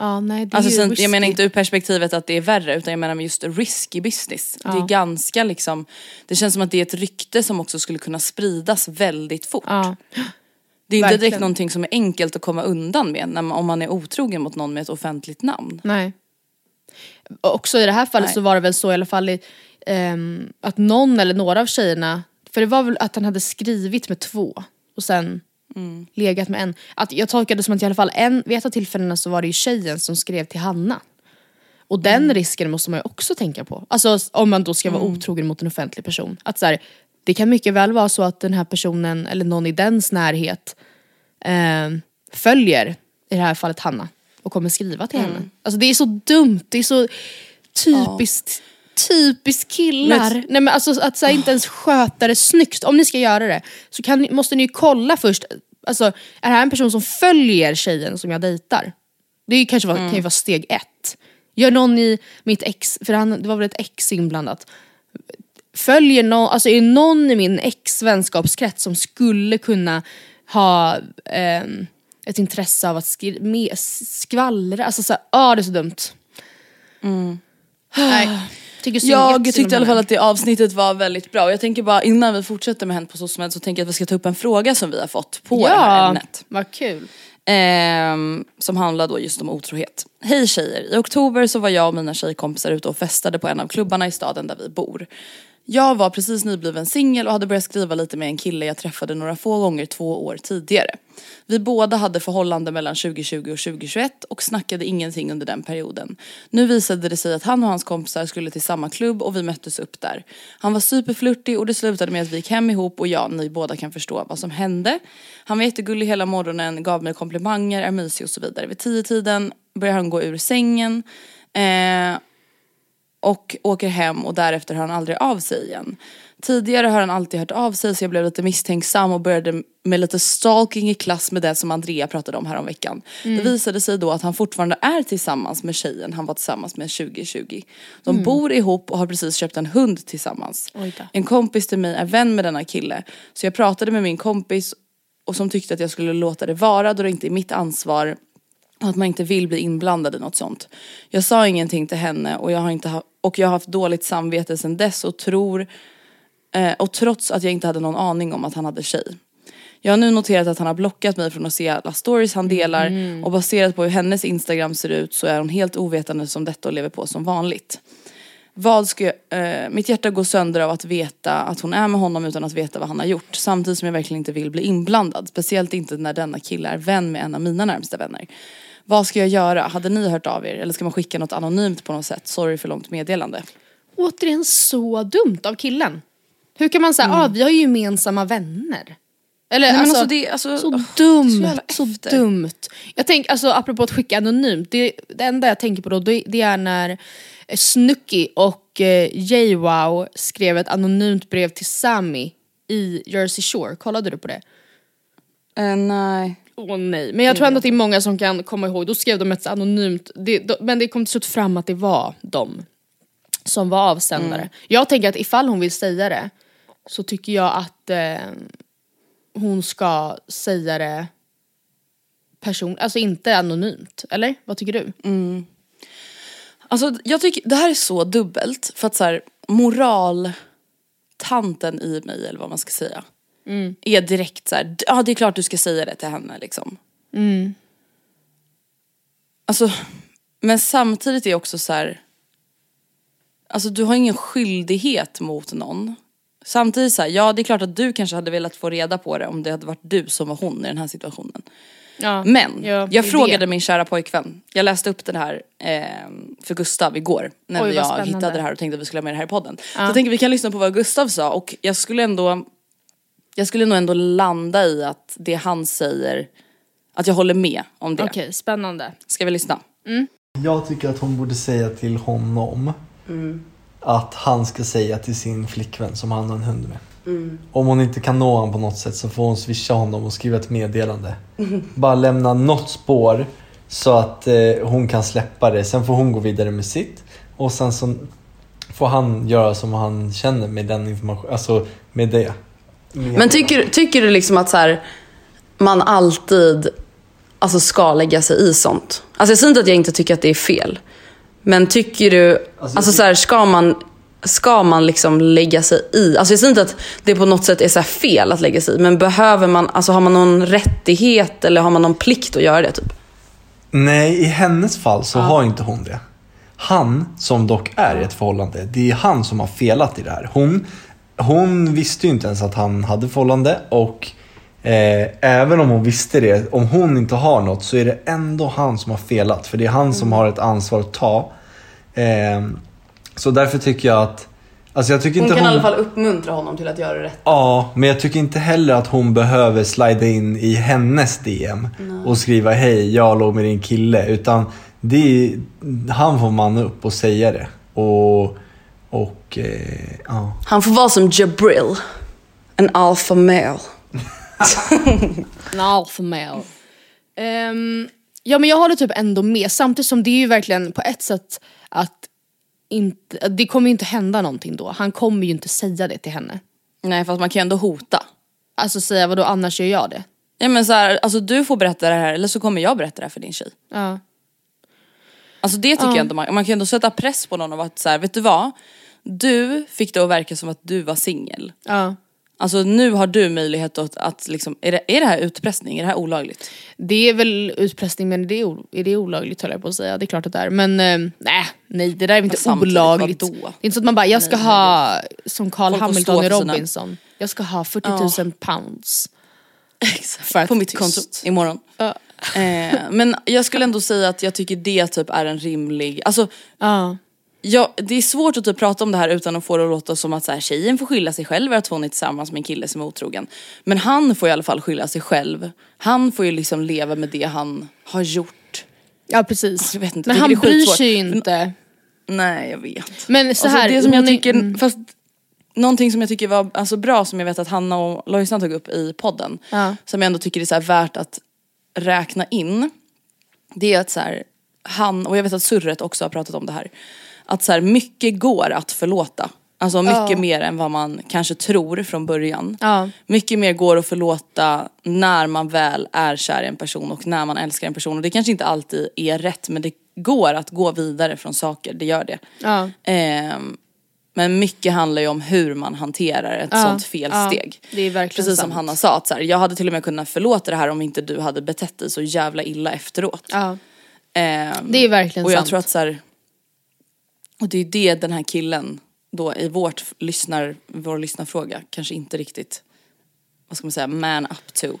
Ja, nej, Alltså sen, jag menar inte ur perspektivet att det är värre utan jag menar just risky business. Det är ganska liksom, det känns som att det är ett rykte som också skulle kunna spridas väldigt fort. Ja. Det är inte direkt verkligen. någonting som är enkelt att komma undan med när man, om man är otrogen mot någon med ett offentligt namn. Nej. Också i det här fallet Nej. så var det väl så i alla fall i, ehm, att någon eller några av tjejerna, för det var väl att han hade skrivit med två och sen Mm. legat med en. Att jag tolkade som att i alla fall en, vid ett av tillfällena så var det ju tjejen som skrev till Hanna. Och den Mm. risken måste man ju också tänka på. Alltså om man då ska vara otrogen mot en offentlig person. Att så här, det kan mycket väl vara så att den här personen eller någon i dens närhet eh, följer, i det här fallet Hanna, och kommer skriva till Mm. henne. Alltså det är så dumt, det är så typiskt Typiskt killar. Men- Nej, men alltså, att så här, inte ens sköta det snyggt. Om ni ska göra det så kan, måste ni ju kolla först. Alltså, är det här en person som följer tjejen som jag dejtar? Det är kanske var, kan ju vara steg ett. Gör någon i mitt ex, för han, det var väl ett ex inblandat. Följer någon, alltså är det någon i min ex vänskapskrets som skulle kunna ha ehm, ett intresse av att skri- med, skvallra, alltså såhär, ah det är så dumt. Nej, tycker synd- Jag tyckte i alla fall att det avsnittet var väldigt bra och jag tänker bara innan vi fortsätter med Hänt på SOSMED så tänker jag att vi ska ta upp en fråga som vi har fått på det här ämnet. vad kul. Ehm, som handlar då just om otrohet. Hej tjejer, i oktober så var jag och mina tjejkompisar ute och festade på en av klubbarna i staden där vi bor. Jag var precis nybliven singel och hade börjat skriva lite med en kille jag träffade några få gånger två år tidigare. Vi båda hade förhållande mellan 2020 och 2021 och snackade ingenting under den perioden. Nu visade det sig att han och hans kompisar skulle till samma klubb och vi möttes upp där. Han var superflörtig och det slutade med att vi gick hem ihop och ja, ni båda kan förstå vad som hände. Han var jättegullig hela morgonen, gav mig komplimanger, är mysig och så vidare. Vid tio tiden började han gå ur sängen. Eh, och åker hem och därefter hör han aldrig av sig igen. Tidigare har han alltid hört av sig så jag blev lite misstänksam och började med lite stalking i klass med det som Andrea pratade om här om veckan. Det visade sig då att han fortfarande är tillsammans med tjejen han var tillsammans med 2020. De bor ihop och har precis köpt en hund tillsammans. En kompis till mig är vän med denna kille så jag pratade med min kompis och som tyckte att jag skulle låta det vara då det inte är mitt ansvar att man inte vill bli inblandad i något sånt. Jag sa ingenting till henne och jag har, inte ha- och jag har haft dåligt samvete sedan dess och tror eh, och trots att jag inte hade någon aning om att han hade tjej. Jag har nu noterat att han har blockat mig från att se alla stories han delar och baserat på hur hennes instagram ser ut så är hon helt ovetande som detta och lever på som vanligt. vad ska jag, eh, mitt hjärta går sönder av att veta att hon är med honom utan att veta vad han har gjort. Samtidigt som jag verkligen inte vill bli inblandad. Speciellt inte när denna kille är vän med en av mina närmsta vänner. Vad ska jag göra? Hade ni hört av er? Eller ska man skicka något anonymt på något sätt? Sorry för långt meddelande. Återigen så dumt av killen. Hur kan man säga, ah, vi har ju gemensamma vänner. Eller Mm. men alltså, alltså, det- alltså, så åh, dumt, så så, dumt. Jag tänker, alltså apropå att skicka anonymt, det, det enda jag tänker på då det, det är när eh, Snooki och eh, JWoww skrev ett anonymt brev till Sammy i Jersey Shore. Kollade du på det? Eh, nej. Åh nej, men jag tror ändå att det är många som kan komma ihåg, då skrev de ett anonymt, det, då, men det kom till slut fram att det var de som var avsändare. Jag tänker att ifall hon vill säga det så tycker jag att eh, hon ska säga det person, alltså inte anonymt, eller? Vad tycker du? Alltså jag tycker det här är så dubbelt för att så här, moraltanten i mig eller vad man ska säga är direkt så ja det är klart du ska säga det till henne liksom. Alltså, men samtidigt är det också så här, alltså du har ingen skyldighet mot någon. Samtidigt så här, ja det är klart att du kanske hade velat få reda på det om det hade varit du som var hon i den här situationen. Ja, Men ja, jag frågade det. min kära pojkvän, jag läste upp den här eh, för Gustav igår när Oj, jag spännande. hittade det här och tänkte att vi skulle ha med det här i podden. Så jag tänker vi kan lyssna på vad Gustav sa och jag skulle ändå jag skulle nog ändå landa i att det han säger, att jag håller med om det. Okej, spännande. Ska vi lyssna? Jag tycker att hon borde säga till honom att han ska säga till sin flickvän som han har en hund med. Om hon inte kan nå honom på något sätt så får hon swisha honom och skriva ett meddelande. Bara lämna något spår så att eh, hon kan släppa det. Sen får hon gå vidare med sitt. Och sen så får han göra som han känner med den informationen, alltså med det. Men tycker, tycker du liksom att så här, man alltid alltså, ska lägga sig i sånt? Alltså jag säger inte att jag inte tycker att det är fel. Men tycker du, Alltså, alltså, så här, ska man Ska man liksom lägga sig i? Alltså jag säger inte att det på något sätt är så fel att lägga sig i. Men behöver man, alltså har man någon rättighet eller har man någon plikt att göra det typ? Nej, i hennes fall så har inte hon det. Han, som dock är i ett förhållande, det är han som har felat i det här. Hon, hon visste ju inte ens att han hade förhållande och eh, även om hon visste det, om hon inte har något så är det ändå han som har felat. För det är han som har ett ansvar att ta. Eh, så därför tycker jag att Alltså jag tycker inte hon... uppmuntra honom till att göra rätt. Ja, men jag tycker inte heller att hon behöver slida in i hennes DM och skriva hej, jag låg med din kille. Utan det är, han får manna upp och säga det. Och, och eh, ja. Han får vara som Jabril. En alpha male. En alpha male. Ehm, ja men jag håller typ ändå med, samtidigt som det är ju verkligen på ett sätt att inte, det kommer ju inte hända någonting då. Han kommer ju inte säga det till henne. Nej fast man kan ju ändå hota. Alltså säga vadå annars gör jag det. Ja men så här, alltså du får berätta det här eller så kommer jag berätta det här för din tjej. Ja. Alltså det tycker jag ändå man, man kan ändå sätta press på någon och att så här, vet du vad? Du fick det att verka som att du var singel. ja. Alltså nu har du möjlighet att, att liksom, är det, är det här utpressning? Är det här olagligt? Det är väl utpressning men det är, är det olagligt höll jag på att säga. Det är klart att det är. Men eh, nej, nej det där är inte Fast samtidigt, olagligt. vadå? Det är inte så att man bara, jag ska Nej, ha som Carl Hamilton i för sina- Robinson. Jag ska ha 40 000 pounds. Exakt. På mitt konto imorgon. Ja. Eh, men jag skulle ändå säga att jag tycker det typ är en rimlig, alltså Ja. Ja, det är svårt att typ prata om det här utan att få det att låta som att så här, tjejen får skylla sig själv att hon är tillsammans med en kille som är otrogen. Men han får i alla fall skylla sig själv. Han får ju liksom leva med det han har gjort. ja precis. Jag vet inte, men han bryr sig ju inte. Nej, jag vet. Men så Alltså, här, det som jag tycker, mm. fast någonting som jag tycker var alltså, bra som jag vet att Hanna och Lojsan tog upp i podden. Ja. Som jag ändå tycker är så värt att räkna in. Det är att så här, han, och jag vet att Surret också har pratat om det här. Att så här, mycket går att förlåta. Alltså mycket Ja. mer än vad man kanske tror från början. Ja. Mycket mer går att förlåta när man väl är kär i en person och när man älskar en person. Och det kanske inte alltid är rätt men det går att gå vidare från saker, det gör det. Ja. Ehm, men mycket handlar ju om hur man hanterar ett Ja, sånt felsteg. ja, det är verkligen Precis som sant. Hanna sa, att så här, jag hade till och med kunnat förlåta det här om inte du hade betett dig så jävla illa efteråt. Ja. Ehm, Det är verkligen Och jag sant. tror att så här, Och det är det den här killen då i vårt lyssnar, vår lyssnarfråga kanske inte riktigt, vad ska man säga, man up to.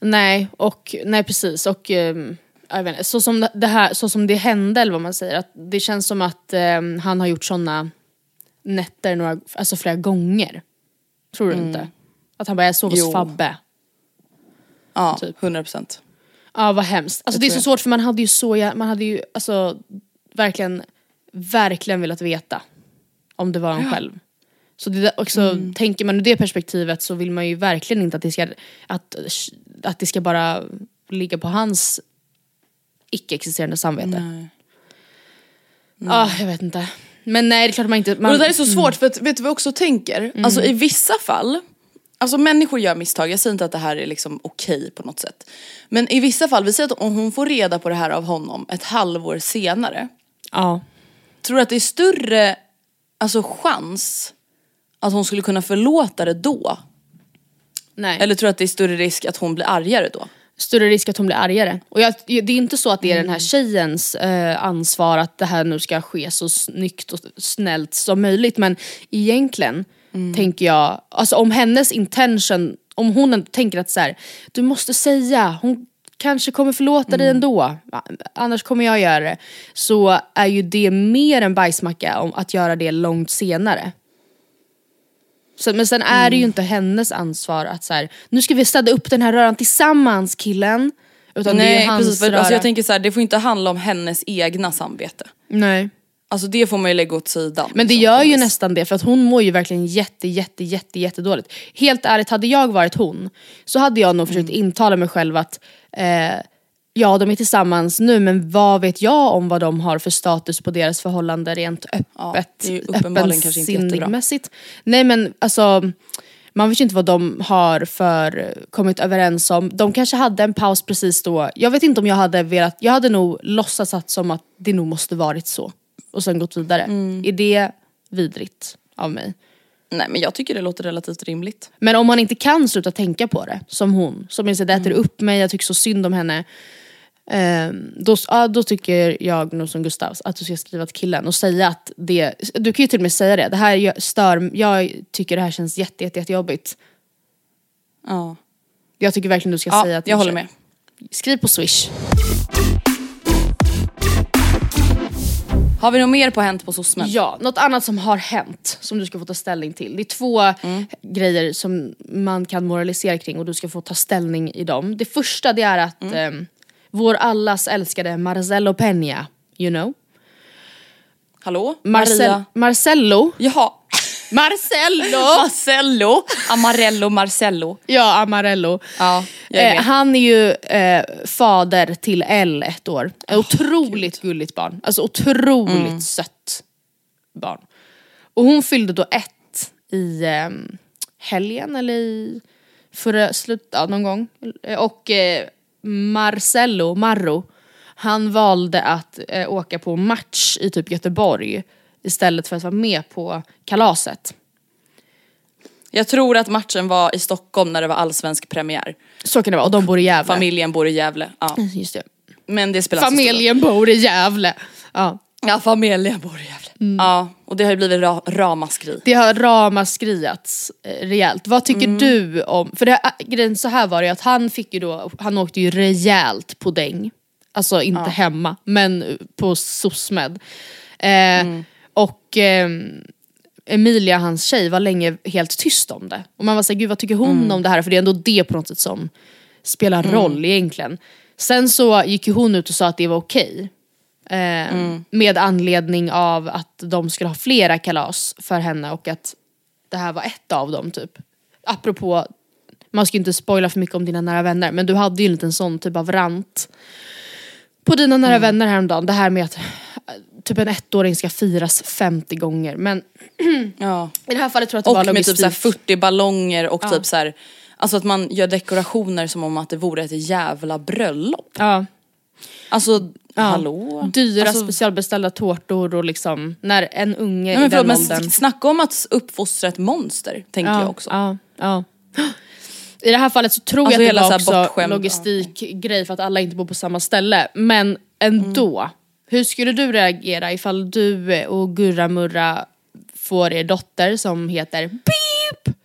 Nej, och, nej precis. Och, ehm, jag vet inte, så, som det här, så som det hände, eller vad man säger, att det känns som att ehm, han har gjort såna nätter några, alltså flera gånger. Tror du inte? Att han bara, jag sov hos Mm. Jo. Fabbe. Ja, Typ. 100 procent. Ja vad hemskt. Alltså det är så svårt för man hade ju så, man hade ju alltså verkligen, verkligen velat veta om det var en själv. Så det också, Mm. tänker man ur det perspektivet så vill man ju verkligen inte att det ska, att, att det ska bara ligga på hans icke-existerande samvete. Ja, jag vet inte. Men nej, det är klart man inte... Man, Och det där är så svårt för att, vet du vad jag också tänker? Alltså i vissa fall, alltså människor gör misstag, jag säger inte att det här är liksom okej på något sätt. Men i vissa fall, vi säger att om hon får reda på det här av honom ett halvår senare. Ja. Tror du att det är större alltså, chans att hon skulle kunna förlåta det då? Nej. Eller tror du att det är större risk att hon blir argare då? större risk att hon blir argare. Och jag, det är inte så att det är den här tjejens eh, ansvar att det här nu ska ske så snyggt och snällt som möjligt men egentligen tänker jag, alltså om hennes intention, om hon tänker att så här, du måste säga, hon kanske kommer förlåta dig ändå, annars kommer jag göra det. Så är ju det mer en bajsmacka om att göra det långt senare. Så, men sen är det ju inte hennes ansvar att så här, nu ska vi städa upp den här röran tillsammans killen. Utan det är Nej hans precis, för, alltså, jag tänker så här, det får inte handla om hennes egna samvete. Nej. Alltså det får man ju lägga åt sidan. Men det liksom, gör ju nästan det för att hon mår ju verkligen jätte jätte jätte jätte dåligt. Helt ärligt, hade jag varit hon så hade jag nog försökt Mm. intala mig själv att eh, ja de är tillsammans nu men vad vet jag om vad de har för status på deras förhållande rent öppet. det är ju uppenbarligen kanske inte jättebra. öppensinnigmässigt. Nej men alltså man vet ju inte vad de har för kommit överens om. De kanske hade en paus precis då. Jag vet inte om jag hade velat, jag hade nog låtsats att som att det nog måste varit så. Och sen gått vidare. Mm. Är det vidrigt av mig? Nej men jag tycker det låter relativt rimligt. Men om man inte kan sluta tänka på det, som hon, som så det äter Mm. upp mig, jag tycker så synd om henne. ehm, då, ja, då tycker jag nog som Gustavs att du ska skriva till killen och säga att det, du kan ju till och med säga det, det här stör, jag tycker det här känns jätte, jätte, jättejobbigt. Ja, Jag tycker verkligen du ska ja säga att jag håller med. Skriv på swish. Har vi något mer på Hänt på SOSMen? Ja, något annat som har hänt som du ska få ta ställning till. Det är två Mm. grejer som man kan moralisera kring och du ska få ta ställning i dem. Det första det är att Mm. eh, vår allas älskade Marcelo Peña, you know? Hallå? Marcel- Maria? Marcello. Jaha. Marcello! Marcello. Amarello Marcello. ja, Amarello. Ja, Eh, han är ju eh, fader till L ett år. Ett otroligt gulligt barn. Alltså otroligt Mm. sött barn. Och hon fyllde då ett i eh, helgen eller i förra slut, ja, någon gång. Och eh, Marcello, Marro, han valde att eh, åka på match i typ Göteborg istället för att vara med på kalaset. Jag tror att matchen var i Stockholm när det var allsvensk premiär. Så kan det vara, och de bor i Gävle. Familjen bor i Gävle. Ja. Just det. Men det spelar inte. Familjen bor i Gävle. Ja. Ja, familjen bor i Gävle. Ja, och det har ju blivit ra- ramaskri. Det har ramaskriats eh, rejält. Vad tycker Mm. du om, för det, äh, grejen så här var det att han fick ju då, han åkte ju rejält på däng. Alltså inte hemma, men på SOSMED. Eh, Mm. Och ehm, Emilia, hans tjej, var länge helt tyst om det. Och man var såhär, gud vad tycker hon Mm. om det här? För det är ändå det på något sätt som spelar roll egentligen. Sen så gick ju hon ut och sa att det var okej. Eh, Med anledning av att de skulle ha flera kalas för henne och att det här var ett av dem typ. Apropå, man ska ju inte spoila för mycket om dina nära vänner men du hade ju en liten sån typ av rant på dina nära vänner häromdagen. Det här med att eh, typ en ettåring ska firas 50 gånger. Men Ja. i det här fallet tror jag att det var Och med logistik. typ så här 40 ballonger och typ så här, alltså att man gör dekorationer som om att det vore ett jävla bröllop. ja. Alltså, Ja. hallå? Dyra alltså, specialbeställda tårtor och liksom när en unge Nej, i men förlåt, den men åldern. snacka om att uppfostra ett monster, tänker ja, jag också. Ja, ja. I det här fallet så tror Alltså jag att det var också bortskämd- logistikgrej för att alla inte bor på samma ställe. Men ändå, Hur skulle du reagera ifall du och Gurra Murra får er dotter som heter Beep?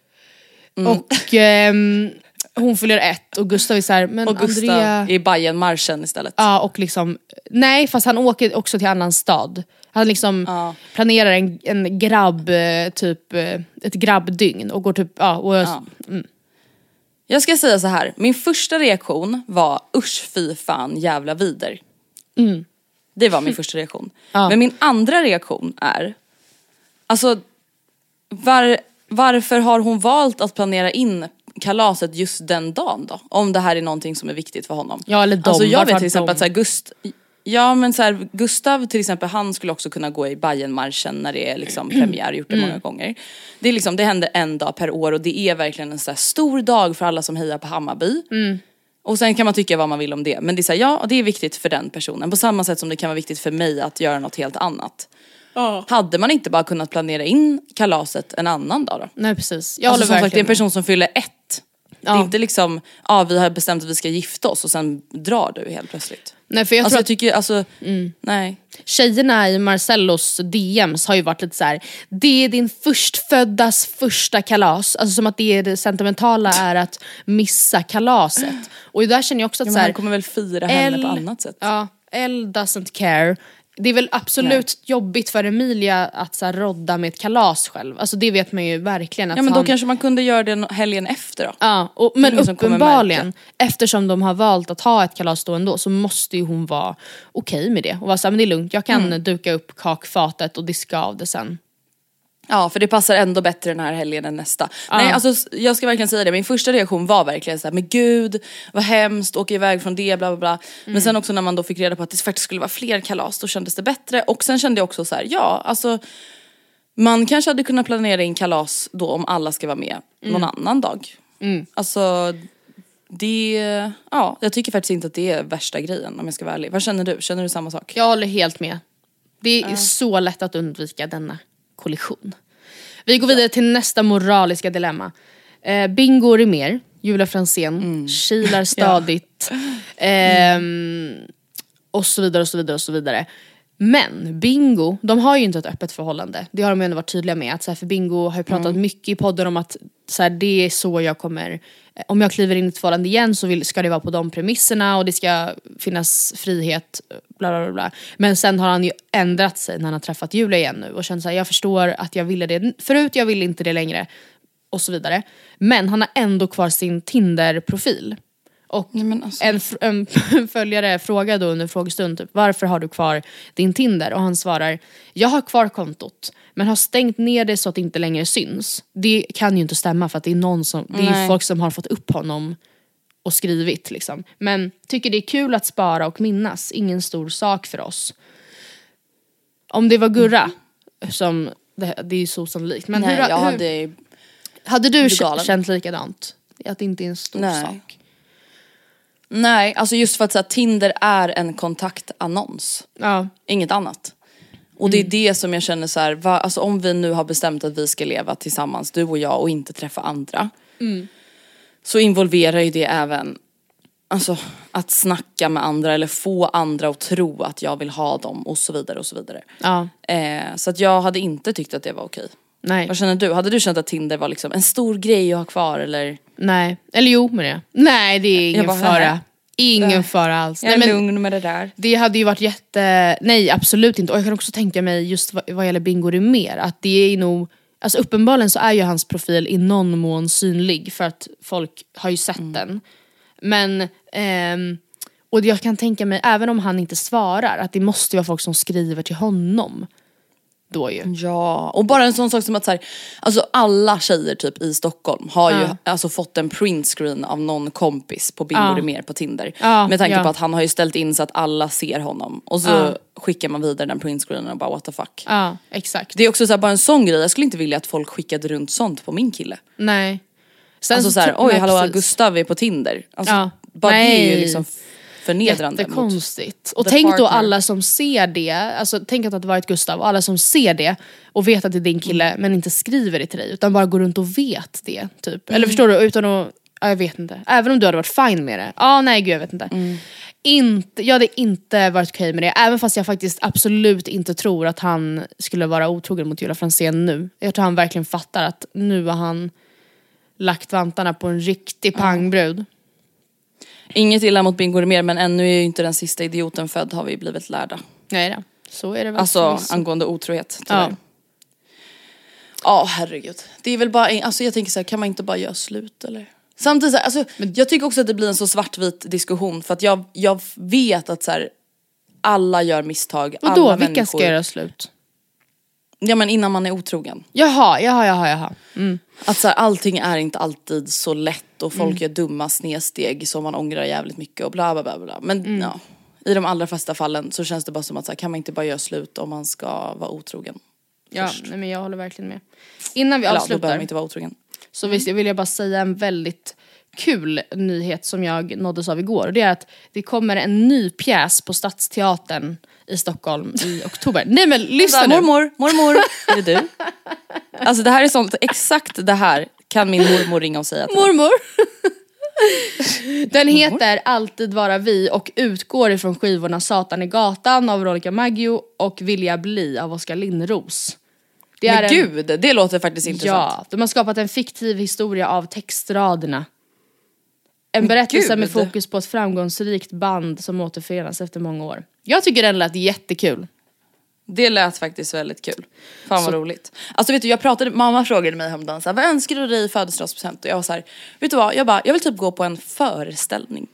Mm. Och ehm, hon fyller ett och Gustav är såhär, men Och Gustav Andrea... i Bajenmarschen istället. Ja och liksom, nej fast han åker också till annan stad. Han liksom Ja. planerar en, en grabb, eh, typ eh, ett grabbdygn och går typ, ja, och, Ja. Jag ska säga så här. min första reaktion var usch fy fan jävla vider. Det var min första reaktion. Ja. Men min andra reaktion är, alltså var, varför har hon valt att planera in kalaset just den dagen då? Om det här är någonting som är viktigt för honom. Ja, eller de. Alltså jag vet till exempel de? att så här, Gust, ja men så här, Gustav till exempel han skulle också kunna gå i Bajenmarschen när det är liksom premiär, gjort det Mm. många gånger. Det, är liksom, det händer en dag per år och det är verkligen en så stor dag för alla som hejar på Hammarby. Mm. Och sen kan man tycka vad man vill om det. Men det är så här, ja det är viktigt för den personen. På samma sätt som det kan vara viktigt för mig att göra något helt annat. Hade man inte bara kunnat planera in kalaset en annan dag då? Nej precis, jag alltså, som sagt, det är en person som fyller ett. Det är Ja. inte liksom, ja vi har bestämt att vi ska gifta oss och sen drar du helt plötsligt. Nej för jag alltså tror jag att tycker, alltså, nej. tjejerna i Marcellos DMs har ju varit lite så här. det är din förstföddas första kalas. Alltså som att det, är det sentimentala är att missa kalaset. Och där känner jag också att Ja, så här, han kommer väl fira henne på annat sätt. Ja, L doesn't care. Det är väl absolut jobbigt för Emilia att så här, rodda med ett kalas själv. Alltså det vet man ju verkligen. Att Ja men han, då kanske man kunde göra det helgen efter då. Ja, och, men uppenbarligen, eftersom de har valt att ha ett kalas då ändå så måste ju hon vara okej med det. Och vara såhär, men det är lugnt, jag kan Mm. duka upp kakfatet och diska av det sen. Ja för det passar ändå bättre den här helgen än nästa. Ja. Nej alltså jag ska verkligen säga det, min första reaktion var verkligen såhär, men gud vad hemskt, åka iväg från det bla bla bla. Men Mm. sen också när man då fick reda på att det faktiskt skulle vara fler kalas, då kändes det bättre. Och sen kände jag också så här: ja alltså man kanske hade kunnat planera in kalas då om alla ska vara med någon Mm. annan dag. Alltså det, ja jag tycker faktiskt inte att det är värsta grejen om jag ska vara ärlig. Vad känner du? Känner du samma sak? Jag håller helt med. Det är så lätt att undvika denna kollision. Vi går vidare till nästa moraliska dilemma. Eh, Bingo Rimér, Julia Franzén, Mm. kilar stadigt. ehm, och så vidare och så vidare och så vidare. Men Bingo, de har ju inte ett öppet förhållande. Det har de ju ändå varit tydliga med. Att så här, för Bingo har ju pratat Mm. mycket i podden om att så här, det är så jag kommer, eh, om jag kliver in i ett förhållande igen så vill, ska det vara på de premisserna och det ska finnas frihet. Bla, bla, bla. Men sen har han ju ändrat sig när han har träffat Julia igen nu och känt såhär, jag förstår att jag ville det förut, jag vill inte det längre. Och så vidare. Men han har ändå kvar sin Tinder-profil. Och alltså. en, en följare frågade då under frågestund typ, varför har du kvar din Tinder? Och han svarar, jag har kvar kontot men har stängt ner det så att det inte längre syns. Det kan ju inte stämma för att det är någon som, det är ju folk som har fått upp honom och skrivit liksom. Men tycker det är kul att spara och minnas, ingen stor sak för oss. Om det var Gurra, som, det, det är ju så sannolikt. Men Nej, hur, hur, hade hade du galen. känt likadant? Att det inte är en stor Nej. sak? Nej, alltså just för att så här, Tinder är en kontaktannons. Ja. Inget annat. Och det är det som jag känner så här, va, alltså om vi nu har bestämt att vi ska leva tillsammans, du och jag, och inte träffa andra. Så involverar ju det även alltså, att snacka med andra eller få andra att tro att jag vill ha dem och så vidare och så vidare. Ja. Eh, så att jag hade inte tyckt att det var okej. Nej. Vad känner du? Hade du känt att Tinder var liksom en stor grej att ha kvar eller? Nej, eller jo med det. Nej det är ingen bara, fara. Ingen Nej. fara alls. Jag är Nej, men lugn med det där. det hade ju varit jätte... Nej absolut inte. Och jag kan också tänka mig just vad, vad gäller Bingo mer att det är nog... Alltså uppenbarligen så är ju hans profil i någon mån synlig för att folk har ju sett den. Men... ehm, och jag kan tänka mig, även om han inte svarar, att det måste ju vara folk som skriver till honom. Då ju. Ja, och bara en sån sak som att så här, alltså alla tjejer typ i Stockholm har ju Ja. alltså fått en printscreen av någon kompis på Bingo Ja. Rimér på Tinder. Ja, med tanke ja. på att han har ju ställt in så att alla ser honom och så skickar man vidare den printscreenen och bara what the fuck. Ja, exakt. Det är också så här, bara en sån grej, jag skulle inte vilja att folk skickade runt sånt på min kille. Nej. Sen alltså så här, tror- oj nej, hallå precis. Gustav är på Tinder. Alltså. Bara det är ju Nej. liksom förnedrande. mot- Jättekonstigt. Och the tänk då partner. alla som ser det, alltså tänk att det hade varit Gustav och alla som ser det och vet att det är din kille Mm. men inte skriver det till dig utan bara går runt och vet det. Typ. Mm. Eller förstår du? Utan att, ja, jag vet inte. Även om du hade varit fine med det. Ja nej gud jag vet inte. Mm. inte, jag hade inte varit okej med det, även fast jag faktiskt absolut inte tror att han skulle vara otrogen mot Julia Franzén nu. Jag tror han verkligen fattar att nu har han lagt vantarna på en riktig pangbrud. Inget illa mot Bingo mer men ännu är ju inte den sista idioten född har vi blivit lärda. Nej då. så är det väl. Alltså angående otrohet Ja. tyvärr. Ja herregud. Det är väl bara, en- alltså jag tänker så här, kan man inte bara göra slut eller? Samtidigt så här, alltså, jag tycker också att det blir en så svartvit diskussion för att jag, jag vet att så här, alla gör misstag. Vadå, alla vilka människor. ska göra slut? Ja men innan man är otrogen. Jaha, jaha, jaha, jaha. Mm. Att så här, allting är inte alltid så lätt och folk Mm. gör dumma snedsteg som man ångrar jävligt mycket och bla bla bla. bla. Men Mm. ja, i de allra flesta fallen så känns det bara som att så här, kan man inte bara göra slut om man ska vara otrogen? Ja, nej, men jag håller verkligen med. Innan vi Eller ja, då behöver avslutar man inte vara otrogen. så visst, vill jag bara säga en väldigt kul nyhet som jag nåddes av igår. Och det är att det kommer en ny pjäs på Stadsteatern i Stockholm i oktober. Nej men lyssna nu! Mormor, mormor, är det du? Alltså det här är sånt, exakt det här kan min mormor ringa och säga till. Mormor! Den heter Alltid vara vi och utgår ifrån skivorna Satan i gatan av Veronica Maggio och Vilja bli av Oskar Lindros. Det Men en- gud, det låter faktiskt intressant. Ja, de har skapat en fiktiv historia av textraderna. En berättelse gud. med fokus på ett framgångsrikt band som återförenas efter många år. Jag tycker den lät jättekul. Det lät faktiskt väldigt kul. Fan vad roligt. Alltså vet du, jag pratade, mamma frågade mig häromdagen så här, vad önskar du dig i födelsedagspresent? Och jag var så här, vet du vad, jag bara, jag vill typ gå på en föreställning.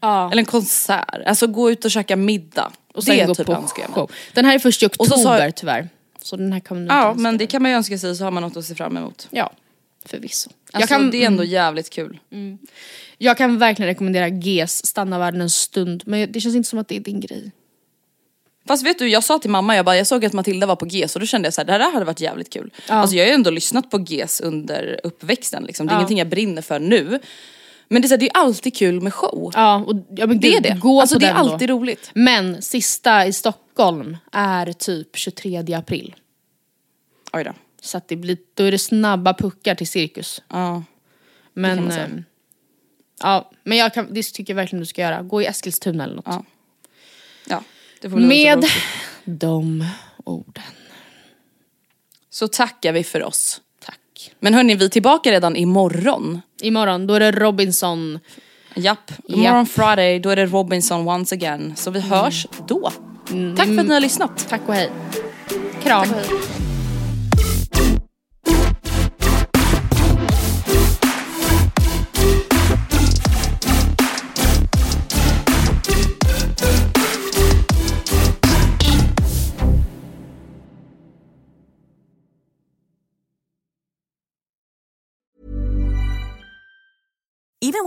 Ja. Eller en konsert, alltså gå ut och käka middag. Och sen det gå typ på önskar jag mig. show. Den här är först i Och så sa oktober tyvärr. Så den här kommer nu Ja men det kan man ju önska sig så har man något att se fram emot. Ja, förvisso. Alltså, jag, kan, det är ändå jävligt kul. jag kan verkligen rekommendera Gs Stanna världen en stund men det känns inte som att det är din grej. Fast vet du, jag sa till mamma, jag bara, jag såg att Matilda var på GES och då kände jag så här, det här hade varit jävligt kul. Alltså jag har ju ändå lyssnat på GES under uppväxten liksom. det är Ja. ingenting jag brinner för nu. Men det är, så här, det är alltid kul med show. Ja, och, ja men Det är det. Gå Alltså på det är den då. alltid roligt. Men sista i Stockholm är typ 23 april. Oj då. Så att det blir, då är det snabba puckar till cirkus. Ja. Men, ehm, ja, men jag kan, det tycker jag verkligen du ska göra. Gå i Eskilstuna eller något. Ja. ja det får bli Med de orden. Så tackar vi för oss. Tack. Men hörni, vi är tillbaka redan imorgon. Imorgon, då är det Robinson. Japp, imorgon Friday, då är det Robinson once again. Så vi hörs då. Tack för att ni har lyssnat. Tack och hej. Kram. Even